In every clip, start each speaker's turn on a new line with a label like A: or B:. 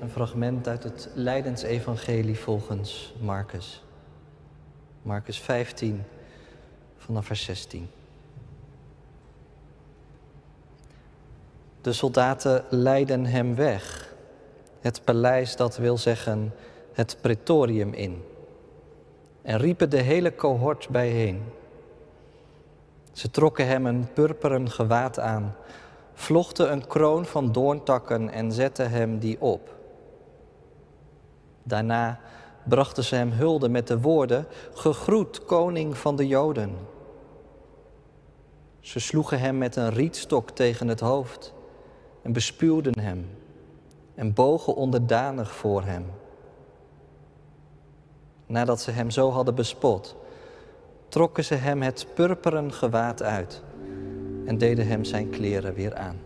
A: een fragment uit het Leidensevangelie volgens Marcus. Marcus 15, vanaf vers 16. De soldaten leidden hem weg, het paleis dat wil zeggen het pretorium in, en riepen de hele cohort bijeen. Ze trokken hem een purperen gewaad aan, vlochten een kroon van doorntakken en zetten hem die op. Daarna brachten ze hem hulde met de woorden: Gegroet, koning van de Joden. Ze sloegen hem met een rietstok tegen het hoofd en bespuwden hem en bogen onderdanig voor hem. Nadat ze hem zo hadden bespot, trokken ze hem het purperen gewaad uit en deden hem zijn kleren weer aan.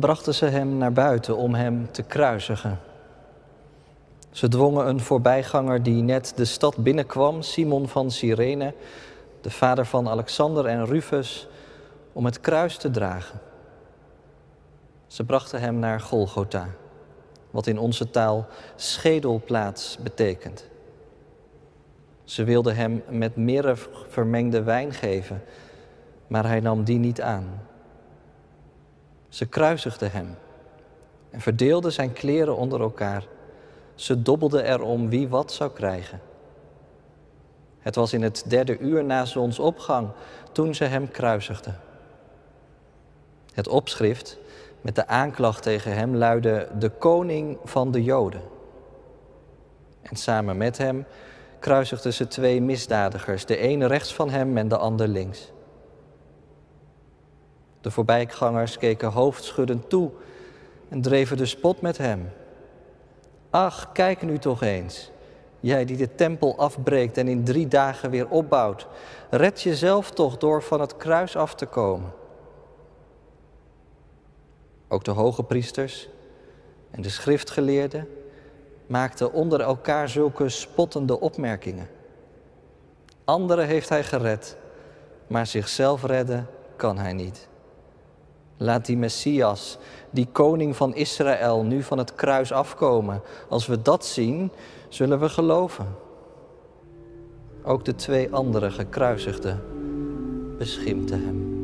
A: Brachten ze hem naar buiten om hem te kruisigen. Ze dwongen een voorbijganger die net de stad binnenkwam, Simon van Cyrene, de vader van Alexander en Rufus, om het kruis te dragen. Ze brachten hem naar Golgotha, wat in onze taal schedelplaats betekent. Ze wilden hem met mirre vermengde wijn geven, maar hij nam die niet aan. Ze kruisigden hem en verdeelden zijn kleren onder elkaar. Ze dobbelden erom wie wat zou krijgen. Het was in het derde uur na zonsopgang toen ze hem kruisigden. Het opschrift met de aanklacht tegen hem luidde de koning van de Joden. En samen met hem kruisigden ze twee misdadigers, de ene rechts van hem en de ander links. De voorbijgangers keken hoofdschuddend toe en dreven de spot met hem. Ach, kijk nu toch eens. Jij die de tempel afbreekt en in drie dagen weer opbouwt. Red jezelf toch door van het kruis af te komen. Ook de hoge priesters en de schriftgeleerden maakten onder elkaar zulke spottende opmerkingen. Anderen heeft hij gered, maar zichzelf redden kan hij niet. Laat die Messias, die koning van Israël, nu van het kruis afkomen. Als we dat zien, zullen we geloven. Ook de twee andere gekruisigden beschimpten hem.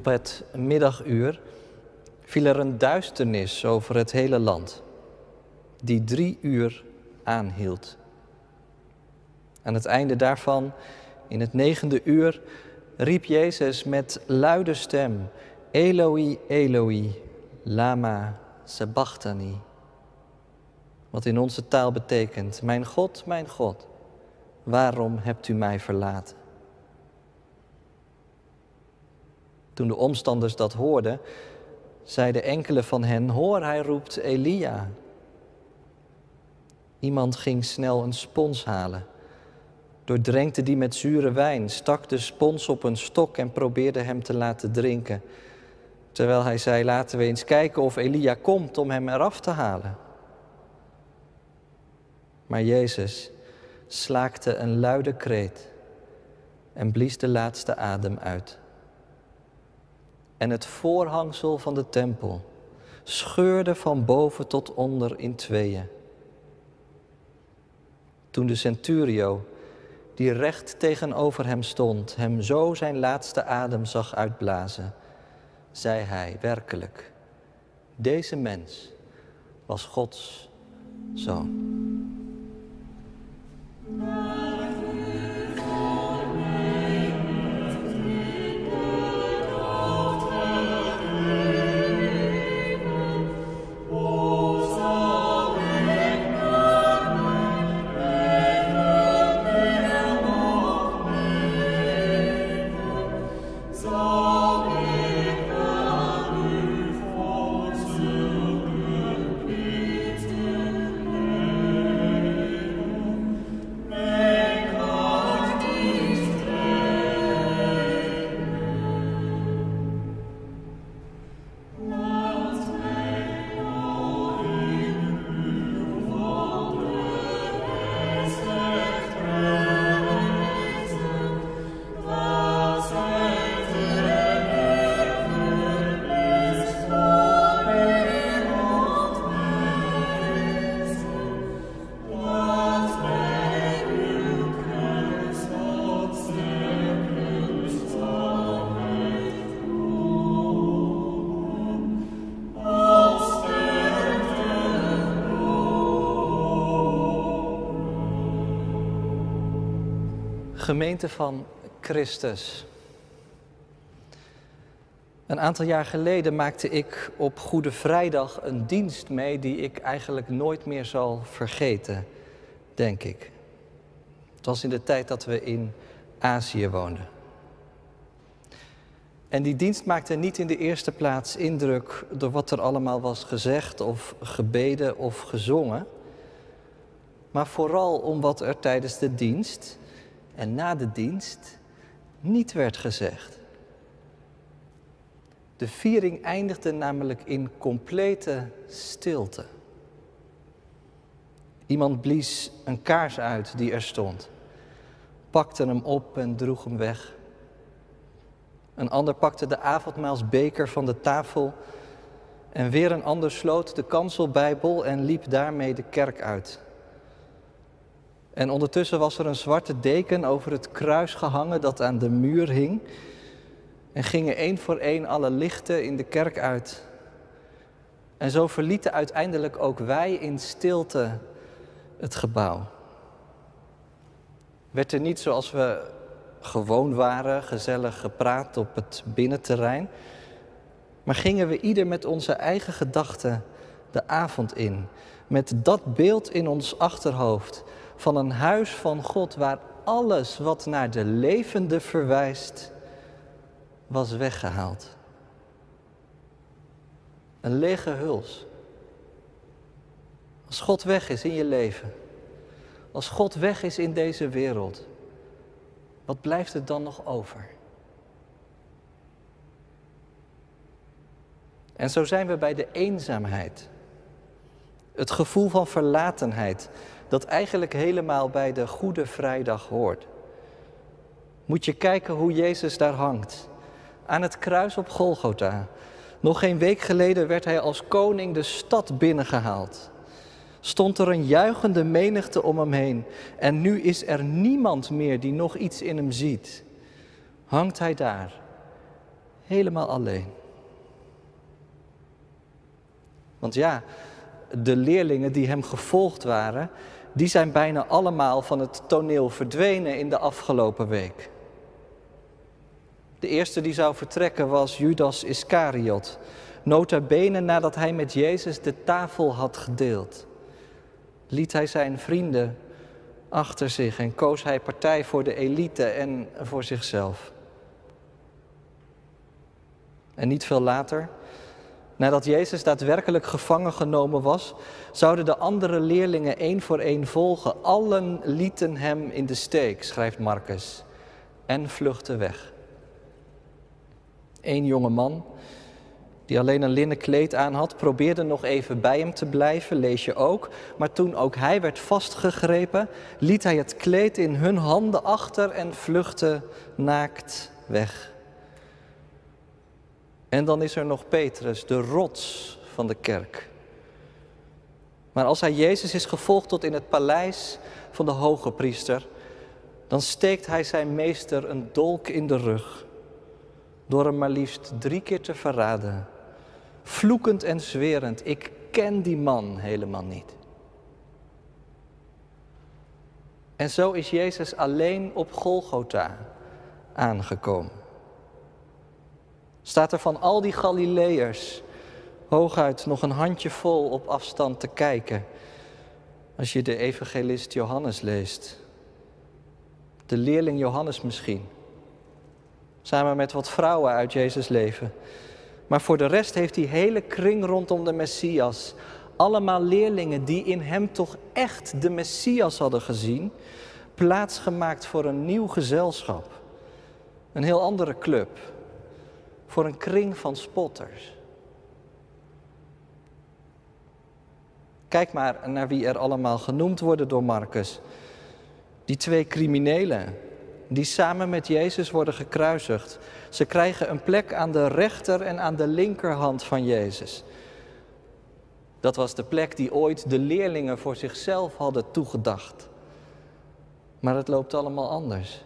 A: Op het middaguur viel er een duisternis over het hele land, die drie uur aanhield. Aan het einde daarvan, in het negende uur, riep Jezus met luide stem: Eloi, Eloi, lama sabachthani. Wat in onze taal betekent: Mijn God, mijn God, waarom hebt u mij verlaten? Toen de omstanders dat hoorden, zeiden enkele van hen: Hoor, hij roept Elia. Iemand ging snel een spons halen, doordrenkte die met zure wijn, stak de spons op een stok en probeerde hem te laten drinken. Terwijl hij zei: Laten we eens kijken of Elia komt om hem eraf te halen. Maar Jezus slaakte een luide kreet en blies de laatste adem uit. En het voorhangsel van de tempel scheurde van boven tot onder in tweeën. Toen de centurio, die recht tegenover hem stond, hem zo zijn laatste adem zag uitblazen, zei hij werkelijk, deze mens was Gods zoon. Gemeente van Christus. Een aantal jaar geleden maakte ik op Goede Vrijdag een dienst mee die ik eigenlijk nooit meer zal vergeten, denk ik. Het was in de tijd dat we in Azië woonden. En die dienst maakte niet in de eerste plaats indruk door wat er allemaal was gezegd of gebeden of gezongen, maar vooral om wat er tijdens de dienst en na de dienst niet werd gezegd. De viering eindigde namelijk in complete stilte. Iemand blies een kaars uit die er stond, pakte hem op en droeg hem weg. Een ander pakte de avondmaalsbeker van de tafel en weer een ander sloot de kanselbijbel en liep daarmee de kerk uit. En ondertussen was er een zwarte deken over het kruis gehangen dat aan de muur hing. En gingen één voor één alle lichten in de kerk uit. En zo verlieten uiteindelijk ook wij in stilte het gebouw. Werd er niet zoals we gewoon waren, gezellig gepraat op het binnenterrein, maar gingen we ieder met onze eigen gedachten de avond in, met dat beeld in ons achterhoofd van een huis van God waar alles wat naar de levende verwijst, was weggehaald. Een lege huls. Als God weg is in je leven, als God weg is in deze wereld, wat blijft er dan nog over? En zo zijn we bij de eenzaamheid. Het gevoel van verlatenheid, dat eigenlijk helemaal bij de Goede Vrijdag hoort. Moet je kijken hoe Jezus daar hangt. Aan het kruis op Golgotha. Nog geen week geleden werd hij als koning de stad binnengehaald. Stond er een juichende menigte om hem heen. En nu is er niemand meer die nog iets in hem ziet. Hangt hij daar, Helemaal alleen. Want ja, de leerlingen die hem gevolgd waren, die zijn bijna allemaal van het toneel verdwenen in de afgelopen week. De eerste die zou vertrekken was Judas Iscariot, nota bene nadat hij met Jezus de tafel had gedeeld. Liet hij zijn vrienden achter zich en koos hij partij voor de elite en voor zichzelf. En niet veel later, nadat Jezus daadwerkelijk gevangen genomen was, zouden de andere leerlingen één voor één volgen. Allen lieten hem in de steek, schrijft Marcus, en vluchtten weg. Eén jonge man, die alleen een linnen kleed aan had, probeerde nog even bij hem te blijven, lees je ook. Maar toen ook hij werd vastgegrepen, liet hij het kleed in hun handen achter en vluchtte naakt weg. En dan is er nog Petrus, de rots van de kerk. Maar als hij Jezus is gevolgd tot in het paleis van de hoge priester, dan steekt hij zijn meester een dolk in de rug door hem maar liefst drie keer te verraden. Vloekend en zwerend, ik ken die man helemaal niet. En zo is Jezus alleen op Golgotha aangekomen. Staat er van al die Galileërs hooguit nog een handje vol op afstand te kijken als je de evangelist Johannes leest. De leerling Johannes misschien. Samen met wat vrouwen uit Jezus leven. Maar voor de rest heeft die hele kring rondom de Messias. Allemaal leerlingen die in hem toch echt de Messias hadden gezien. Plaatsgemaakt voor een nieuw gezelschap. Een heel andere club. Voor een kring van spotters. Kijk maar naar wie er allemaal genoemd worden door Marcus. Die twee criminelen die samen met Jezus worden gekruisigd. Ze krijgen een plek aan de rechter en aan de linkerhand van Jezus. Dat was de plek die ooit de leerlingen voor zichzelf hadden toegedacht. Maar het loopt allemaal anders.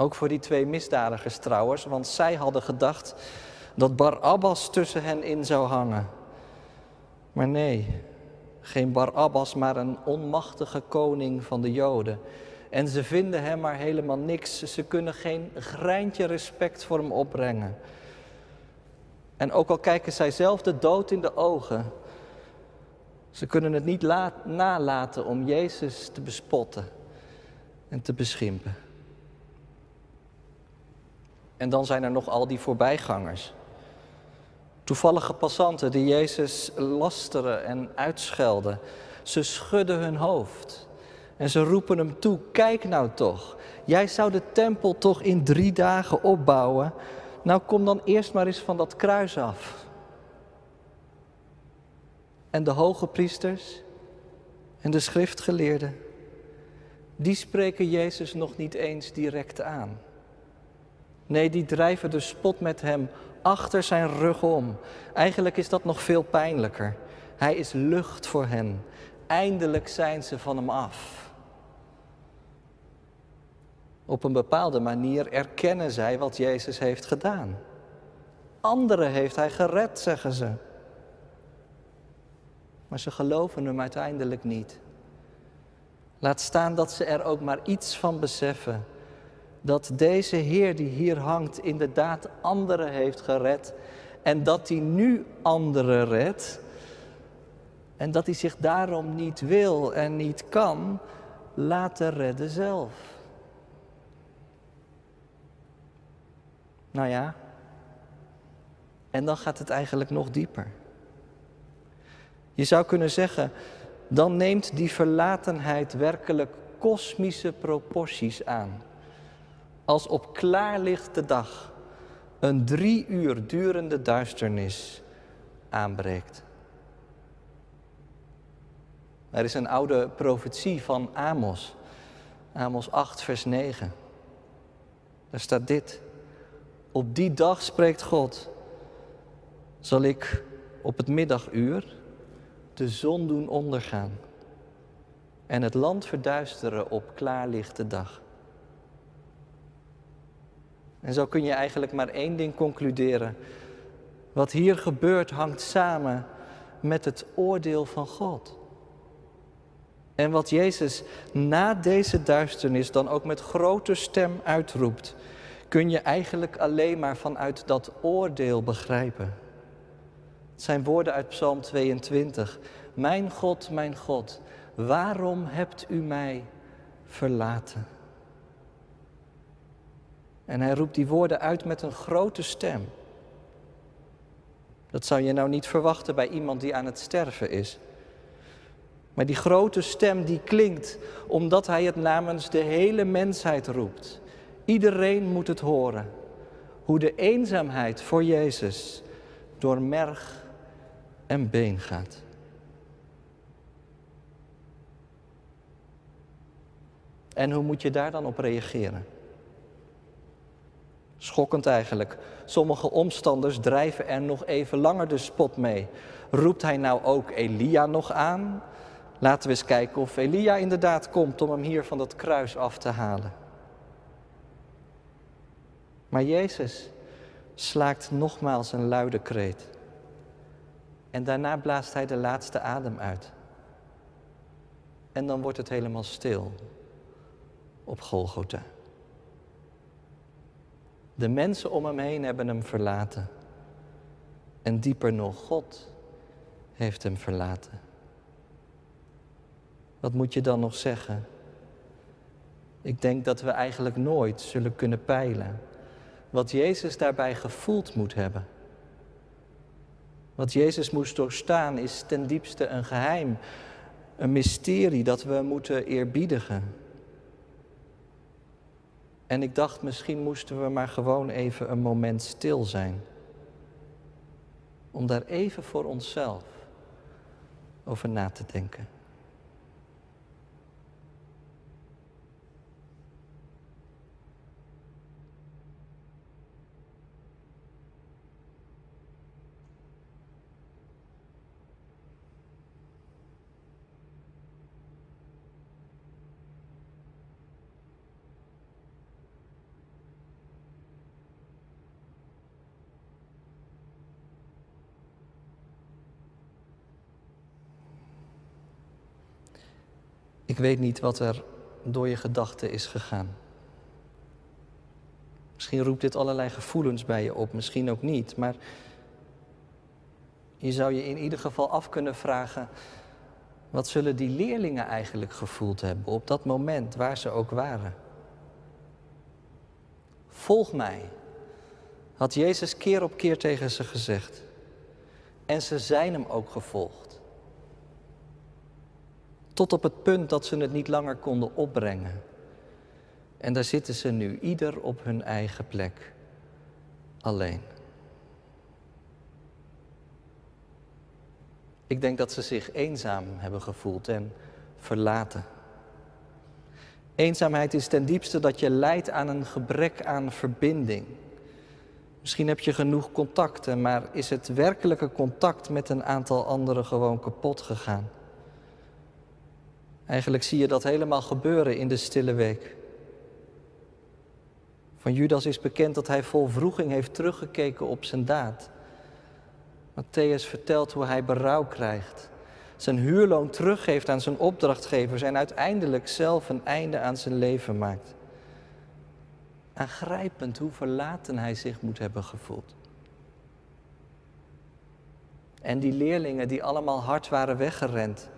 A: Ook voor die twee misdadigers trouwens, want zij hadden gedacht dat Barabbas tussen hen in zou hangen. Maar nee, geen Barabbas, maar een onmachtige koning van de Joden. En ze vinden hem maar helemaal niks. Ze kunnen geen greintje respect voor hem opbrengen. En ook al kijken zij zelf de dood in de ogen, ze kunnen het niet nalaten om Jezus te bespotten en te beschimpen. En dan zijn er nog al die voorbijgangers. Toevallige passanten die Jezus lasteren en uitschelden. Ze schudden hun hoofd. En ze roepen hem toe, kijk nou toch, jij zou de tempel toch in drie dagen opbouwen. Nou kom dan eerst maar eens van dat kruis af. En de hoge priesters en de schriftgeleerden, die spreken Jezus nog niet eens direct aan. Nee, die drijven de spot met hem achter zijn rug om. Eigenlijk is dat nog veel pijnlijker. Hij is lucht voor hen. Eindelijk zijn ze van hem af. Op een bepaalde manier erkennen zij wat Jezus heeft gedaan. Anderen heeft hij gered, zeggen ze. Maar ze geloven hem uiteindelijk niet. Laat staan dat ze er ook maar iets van beseffen. Dat deze Heer die hier hangt inderdaad anderen heeft gered. En dat hij nu anderen redt. En dat hij zich daarom niet wil en niet kan laten redden zelf. Nou ja, en dan gaat het eigenlijk nog dieper. Je zou kunnen zeggen, dan neemt die verlatenheid werkelijk kosmische proporties aan. Als op klaarlichte dag een drie uur durende duisternis aanbreekt. Er is een oude profetie van Amos, Amos 8, vers 9. Daar staat dit. Op die dag spreekt God, zal ik op het middaguur de zon doen ondergaan en het land verduisteren op klaarlichte dag. En zo kun je eigenlijk maar één ding concluderen. Wat hier gebeurt hangt samen met het oordeel van God. En wat Jezus na deze duisternis dan ook met grote stem uitroept, kun je eigenlijk alleen maar vanuit dat oordeel begrijpen. Het zijn woorden uit Psalm 22. Mijn God, mijn God, waarom hebt u mij verlaten? En hij roept die woorden uit met een grote stem. Dat zou je nou niet verwachten bij iemand die aan het sterven is. Maar die grote stem die klinkt omdat hij het namens de hele mensheid roept. Iedereen moet het horen. Hoe de eenzaamheid voor Jezus door merg en been gaat. En hoe moet je daar dan op reageren? Schokkend eigenlijk. Sommige omstanders drijven er nog even langer de spot mee. Roept hij nou ook Elia nog aan? Laten we eens kijken of Elia inderdaad komt om hem hier van dat kruis af te halen. Maar Jezus slaakt nogmaals een luide kreet. En daarna blaast hij de laatste adem uit. En dan wordt het helemaal stil op Golgotha. De mensen om hem heen hebben hem verlaten. En dieper nog, God heeft hem verlaten. Wat moet je dan nog zeggen? Ik denk dat we eigenlijk nooit zullen kunnen peilen wat Jezus daarbij gevoeld moet hebben. Wat Jezus moest doorstaan is ten diepste een geheim, een mysterie dat we moeten eerbiedigen. En ik dacht, misschien moesten we maar gewoon even een moment stil zijn. Om daar even voor onszelf over na te denken. Ik weet niet wat er door je gedachten is gegaan. Misschien roept dit allerlei gevoelens bij je op, misschien ook niet. Maar je zou je in ieder geval af kunnen vragen: wat zullen die leerlingen eigenlijk gevoeld hebben op dat moment waar ze ook waren? Volg mij, had Jezus keer op keer tegen ze gezegd. En ze zijn hem ook gevolgd. Tot op het punt dat ze het niet langer konden opbrengen. En daar zitten ze nu, ieder op hun eigen plek, alleen. Ik denk dat ze zich eenzaam hebben gevoeld en verlaten. Eenzaamheid is ten diepste dat je lijdt aan een gebrek aan verbinding. Misschien heb je genoeg contacten, maar is het werkelijke contact met een aantal anderen gewoon kapot gegaan? Eigenlijk zie je dat helemaal gebeuren in de stille week. Van Judas is bekend dat hij vol vroeging heeft teruggekeken op zijn daad. Matthäus vertelt hoe hij berouw krijgt, zijn huurloon teruggeeft aan zijn opdrachtgevers en uiteindelijk zelf een einde aan zijn leven maakt. Aangrijpend hoe verlaten hij zich moet hebben gevoeld. En die leerlingen die allemaal hard waren weggerend,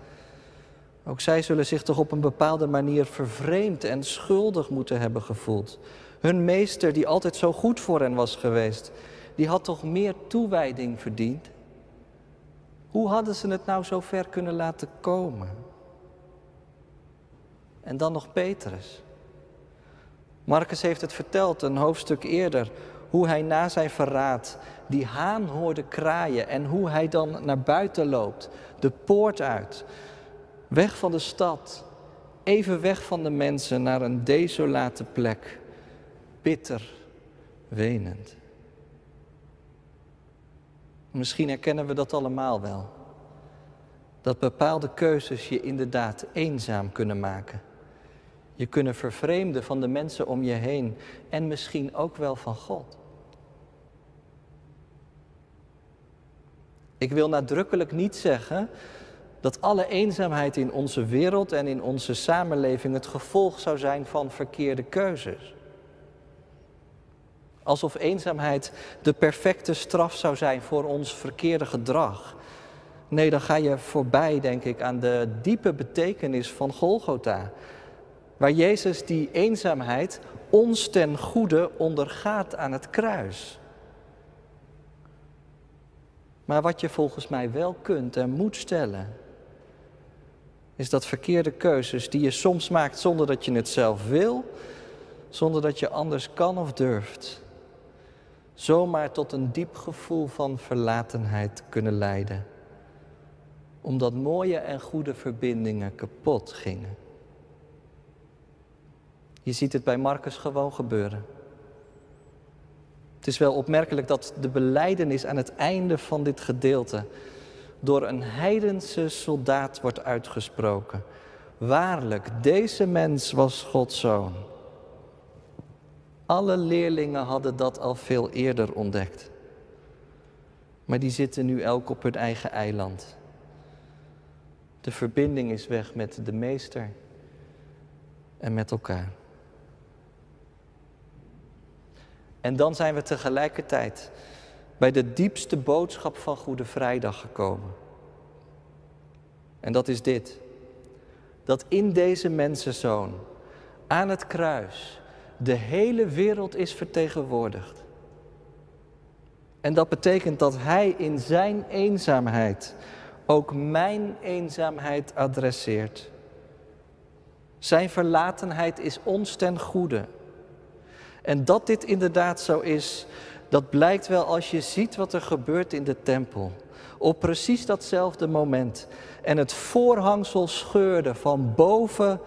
A: ook zij zullen zich toch op een bepaalde manier vervreemd en schuldig moeten hebben gevoeld. Hun meester, die altijd zo goed voor hen was geweest, die had toch meer toewijding verdiend? Hoe hadden ze het nou zo ver kunnen laten komen? En dan nog Petrus. Marcus heeft het verteld een hoofdstuk eerder, hoe hij na zijn verraad die haan hoorde kraaien en hoe hij dan naar buiten loopt, de poort uit, Weg van de stad, even weg van de mensen naar een desolate plek, bitter, wenend. Misschien herkennen we dat allemaal wel. Dat bepaalde keuzes je inderdaad eenzaam kunnen maken. Je kunnen vervreemden van de mensen om je heen en misschien ook wel van God. Ik wil nadrukkelijk niet zeggen dat alle eenzaamheid in onze wereld en in onze samenleving het gevolg zou zijn van verkeerde keuzes. Alsof eenzaamheid de perfecte straf zou zijn voor ons verkeerde gedrag. Nee, dan ga je voorbij, denk ik, aan de diepe betekenis van Golgotha. Waar Jezus die eenzaamheid ons ten goede ondergaat aan het kruis. Maar wat je volgens mij wel kunt en moet stellen, is dat verkeerde keuzes die je soms maakt zonder dat je het zelf wil, zonder dat je anders kan of durft, zomaar tot een diep gevoel van verlatenheid kunnen leiden. Omdat mooie en goede verbindingen kapot gingen. Je ziet het bij Marcus gewoon gebeuren. Het is wel opmerkelijk dat de beleidenis aan het einde van dit gedeelte door een heidense soldaat wordt uitgesproken. Waarlijk, deze mens was Gods zoon. Alle leerlingen hadden dat al veel eerder ontdekt. Maar die zitten nu elk op hun eigen eiland. De verbinding is weg met de meester en met elkaar. En dan zijn we tegelijkertijd bij de diepste boodschap van Goede Vrijdag gekomen. En dat is dit. Dat in deze mensenzoon, aan het kruis, de hele wereld is vertegenwoordigd. En dat betekent dat Hij in Zijn eenzaamheid ook mijn eenzaamheid adresseert. Zijn verlatenheid is ons ten goede. En dat dit inderdaad zo is, dat blijkt wel als je ziet wat er gebeurt in de tempel. Op precies datzelfde moment. En het voorhangsel scheurde van boven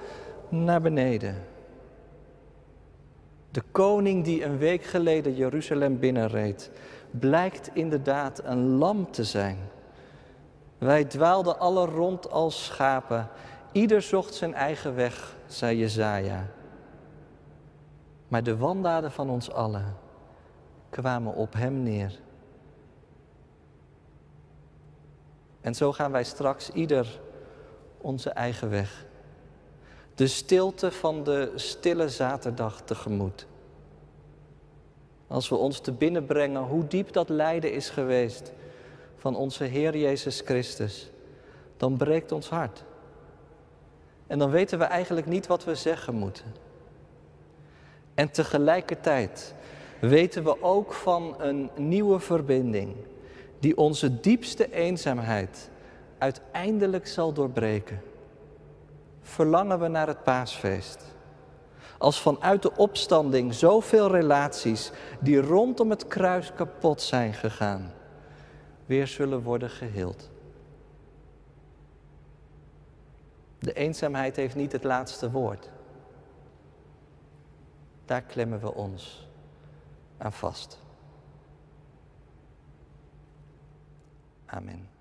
A: naar beneden. De koning die een week geleden Jeruzalem binnenreed, blijkt inderdaad een lam te zijn. Wij dwaalden alle rond als schapen. Ieder zocht zijn eigen weg, zei Jezaja. Maar de wandaden van ons allen kwamen op hem neer. En zo gaan wij straks ieder onze eigen weg. De stilte van de stille zaterdag tegemoet. Als we ons te binnen brengen hoe diep dat lijden is geweest van onze Heer Jezus Christus, dan breekt ons hart. En dan weten we eigenlijk niet wat we zeggen moeten. En tegelijkertijd weten we ook van een nieuwe verbinding die onze diepste eenzaamheid uiteindelijk zal doorbreken. Verlangen we naar het paasfeest. Als vanuit de opstanding zoveel relaties die rondom het kruis kapot zijn gegaan, weer zullen worden geheeld. De eenzaamheid heeft niet het laatste woord. Daar klemmen we ons aan vast. Amen.